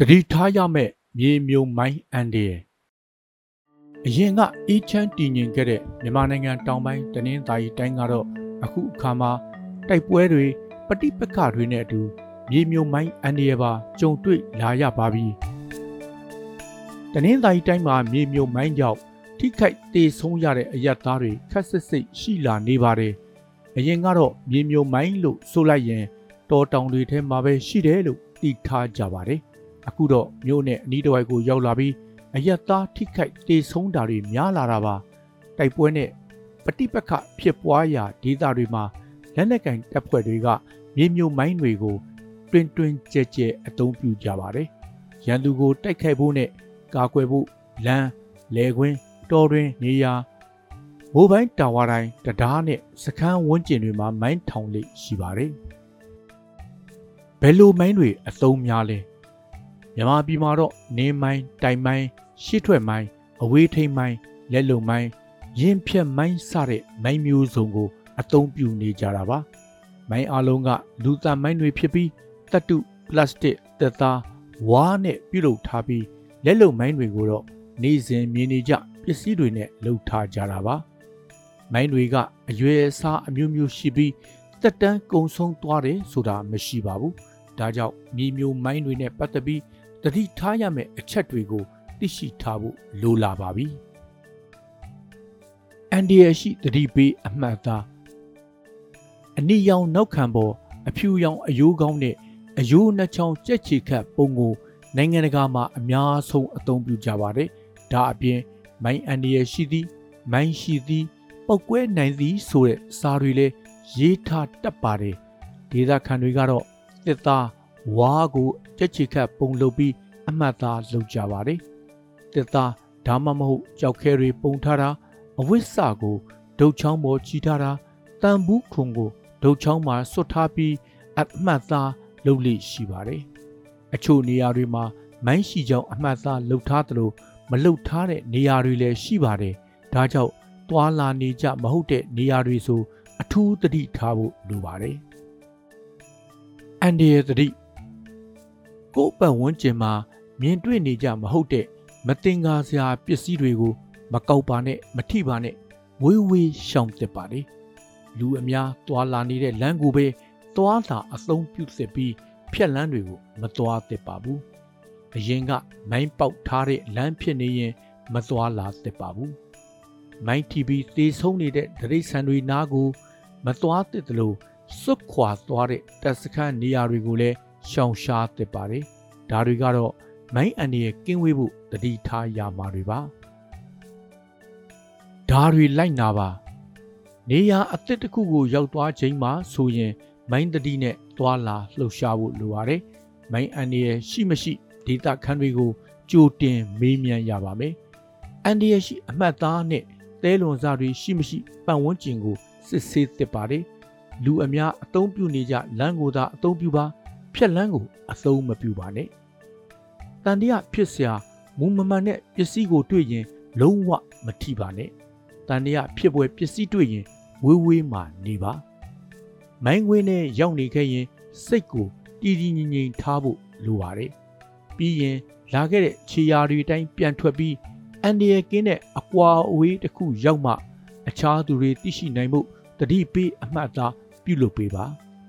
တတိထားရမယ့်မြေမြုံမိုင်းအန်ဒီရယ်အရင်ကအေးချမ်းတည်ငြိမ်ခဲ့တဲ့မြန်မာနိုင်ငံတောင်ပိုင်းတနင်္သာရီတိုင်းကတော့အခုအခါမှာတိုက်ပွဲတွေပဋိပက္ခတွေနဲ့အတူမြေမြုံမိုင်းအန်ဒီရယ်ပါကြုံတွေ့လာရပါပြီတနင်္သာရီတိုင်းမှာမြေမြုံမိုင်းကြောင့်ထိခိုက်ဒေဆုံးရတဲ့အရက်သားတွေခက်စစ်စိတ်ရှိလာနေပါတယ်အရင်ကတော့မြေမြုံမိုင်းလို့ဆိုလိုက်ရင်တော်တောင်တွေထဲမှာပဲရှိတယ်လို့သိထားကြပါတယ် အခုတော့မြို့နဲ့အနီးတစ်ဝိုက်ကိုရောက်လာပြီးအရက်သားထိခိုက်ဒေဆုံးတာတွေများလာတာပါတိုက်ပွဲနဲ့ပဋိပက္ခဖြစ်ပွားရာဒေသတွေမှာလက်နက်ကင်တပ်ဖွဲ့တွေကမြေမြုံမိုင်းတွေကိုတွင်တွင်ကြဲကြဲအသုံးပြုကြပါတယ်ရန်သူကိုတိုက်ခိုက်ဖို့နဲ့ကာကွယ်ဖို့လမ်းလေကွင်းတော်တွင်နေရာမိုဘိုင်းတာဝါတိုင်းတရားနဲ့စခန်းဝန်းကျင်တွေမှာမိုင်းထောင်လေးရှိပါတယ်ဘယ်လိုမိုင်းတွေအသုံးများလဲ မြန်မာပြည်မှာတော့နေမိုင်းတိုင်မိုင်းရှစ်ထွက်မိုင်းအဝေးထိန်မိုင်းလက်လုံမိုင်းရင်ဖြတ်မိုင်းစတဲ့မိုင်းမျိုးစုံကို အသုံးပြုနေကြတာပါမိုင်းအလုံးကလူသံမိုင်းတွေဖြစ်ပြီးတတုပလတ်စတစ်သက်သားဝါးနဲ့ပြုလုပ်ထားပြီးလက်လုံမိုင်းတွေကိုတော့နေစဉ်မြင်နေကြပစ္စည်းတွေနဲ့လှုပ်ထားကြတာပါမိုင်းတွေကအရွယ်အစားအမျိုးမျိုးရှိပြီးတက်တန်းကုံဆုံးသွားတယ်ဆိုတာမရှိပါဘူးဒါကြောင့်မြေမျိုးမိုင်းတွေနဲ့ပတ်သက်ပြီး တတိထားရမယ့်အချက်တွေကိုသိရှိထားဖို့လိုလာပါပြီအန်ဒီရရှိတတိပေးအမှတ်သားအနီရောင်နောက်ခံပေါ်အဖြူရောင်အယိုးကောင်းနဲ့အယိုးနှချောင်းကြက်ချီခတ်ပုံကိုနိုင်ငံတကာမှာအများဆုံးအသုံးပြုကြပါတယ်။ဒါအပြင်မိုင်းအန်ဒီရရှိသည်မိုင်းရှိသည်ပောက်ကွဲနိုင်သည်ဆိုတဲ့စာတွေလည်းရေးထားတတ်ပါတယ်။ဒေသခံတွေကတော့တစ်သား ဝါးကိုကြက်ချီခတ်ပုံလုပ်ပြီးအမှတ်သားလုပ်ကြပါတယ်။တစ်သားဒါမှမဟုတ်ကြောက်ခဲတွေပုံထားတာအဝိဆာကိုဒုတ်ချောင်းပေါ်ချီထားတာတန်ဘူးခုံကိုဒုတ်ချောင်းမှာဆွတ်ထားပြီးအမှတ်သားလုပ်လိရှိပါတယ်။အချို့နေရာတွေမှာမိုင်းရှိကြောင်အမှတ်သားလှုပ်ထားသလိုမလှုပ်ထားတဲ့နေရာတွေလည်းရှိပါတယ်။ဒါကြောင့်တွာလာနေကြမဟုတ်တဲ့နေရာတွေဆိုအထူးသတိထားဖို့လိုပါတယ်။အန်ဒီရဲ့သတိ ကိုယ့်ပတ်ဝန်းကျင်မှာမြင်တွေ့နေကြမဟုတ်တဲ့မတင်ကားစရာပစ္စည်းတွေကို မကောက်ပါနဲ့မထိပါနဲ့ဝေးဝေးရှောင်တက်ပါလေလူအများတွာလာနေတဲ့လမ်းကိုပဲတွာလာအသုံးပြုစစ်ပြီးဖြက်လန်းတွေကိုမတွာသစ်ပါဘူးအရင်ကမိုင်းပေါက်ထားတဲ့လမ်းဖြစ်နေရင်မတွာလာသစ်ပါဘူးမိုင်းတီဗီသေဆုံးနေတဲ့ဒရိတ်ဆန်တွေနားကိုမတွာသစ်တယ်လို့စွတ်ခွာသွားတဲ့တပ်စခန်းနေရာတွေကိုလည်း ရှောင်ရှားသစ်ပါတယ်ဒါတွေကတော့မိုင်းအန်ဒီရဲ့ကင်းဝေးဖို့တတိထားရမှာတွေပါဒါတွေလိုက်နာပါနေရာအသစ်တစ်ခုကိုရောက်သွားချိန်မှာဆိုရင်မိုင်းတတိနဲ့သွာလာလှုပ်ရှားဖို့လိုပါတယ်။မိုင်းအန်ဒီရဲ့ရှိမရှိဒေတာခန်းတွေကိုကြိုတင်မေးမြန်းရပါမယ်။အန်ဒီရဲ့ရှိအမှတ်သားနဲ့သဲလွန်စားတွေရှိမရှိပတ်ဝန်းကျင်ကိုစစ်ဆေးသစ်ပါတယ်။လူအများအသုံးပြုနေကြလမ်းကိုသာအသုံးပြုပါ ဖြက်လန်းကိုအသုံးမပြုပါနဲ့။တန်တရာဖြစ်စရာမူမမှန်တဲ့ပစ္စည်းကိုတွေ့ရင် လုံးဝမထိပါနဲ့။တန်တရာဖြစ်ပွဲပစ္စည်းတွေ့ရင်ဝေးဝေးမှနေပါ။မိုင်းခွင်းနဲ့ရောက်နေခဲ့ရင် စိတ်ကိုတည်တည်ငြိမ်ငြိမ်ထားဖို့လိုပါတယ်။ပြီးရင်လာခဲ့တဲ့ခြေရာတွေတိုင်းပြန်ထွက်ပြီးအန်ဒီရကင်းတဲ့အကွာအဝေးတစ်ခုရောက်မှ အခြားသူတွေသိရှိနိုင်မှုတတိပေးအမှတ်သားပြုလုပ်ပေးပါ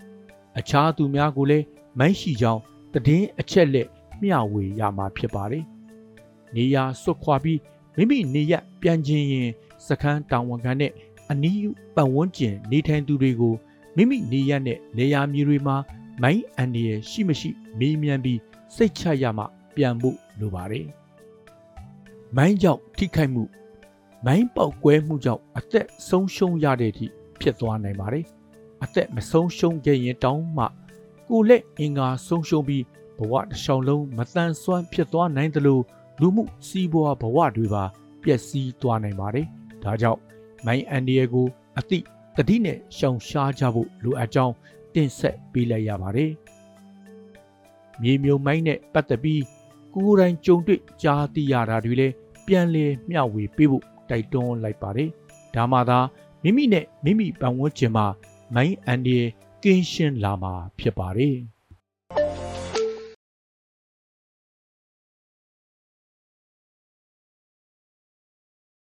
။အခြားသူများကိုလည်း မိုင်းရှိကြောင်းတည်င်းအချက်လက်မျှဝေရမှာဖြစ်ပါတယ်။နေရာစွတ်ခွာပြီးမိမိနေရပြန်ခြင်းရင်စခန်းတောင်ဝန်ခံနဲ့အနီးပတ်ဝန်းကျင်နေထိုင်သူတွေကိုမိမိနေရတဲ့လေယာမြေတွေမှာမိုင်းအန်ဒီရဲ့ရှိမရှိမေးမြန်းပြီးစိတ်ချရမှပြန်ဖို့လိုပါတယ်။မိုင်းကြောင့်ထိခိုက်မှုမိုင်းပေါက်ကွဲမှုကြောင့်အသက်ဆုံးရှုံးရတဲ့အထိဖြစ်သွားနိုင်ပါတယ်။အသက်မဆုံးရှုံးခဲ့ရင်တောင်းမှ ကိုလက်အင်္ဂါဆုံးရှုံးပြီးဘဝတစ်လျှောက်လုံးမတန်ဆွမ်းဖြစ်သွားနိုင်သလိုလူမှုစီးပွားဘဝတွေပါပျက်စီးသွားနိုင်ပါတယ်။ဒါကြောင့်မိုင်းအန်ဒီရဲ့ကိုအတိတတိနဲ့ရှောင်ရှားကြဖို့လိုအပ်ကြောင်းတင်ဆက်ပေးလိုက်ရပါတယ်။မြေမြုံမိုင်းနဲ့ပတ်သက်ပြီးကိုယ်တိုင်ကြုံတွေ့ကြားသိရတာတွေလည်းပြန်လည်မျှဝေပေးဖို့တိုက်တွန်းလိုက်ပါတယ်။ဒါမှသာမိမိနဲ့မိမိပတ်ဝန်းကျင်မှာမိုင်းအန်ဒီ ကင်းရှင်းလာမှာဖြစ်ပါတယ်။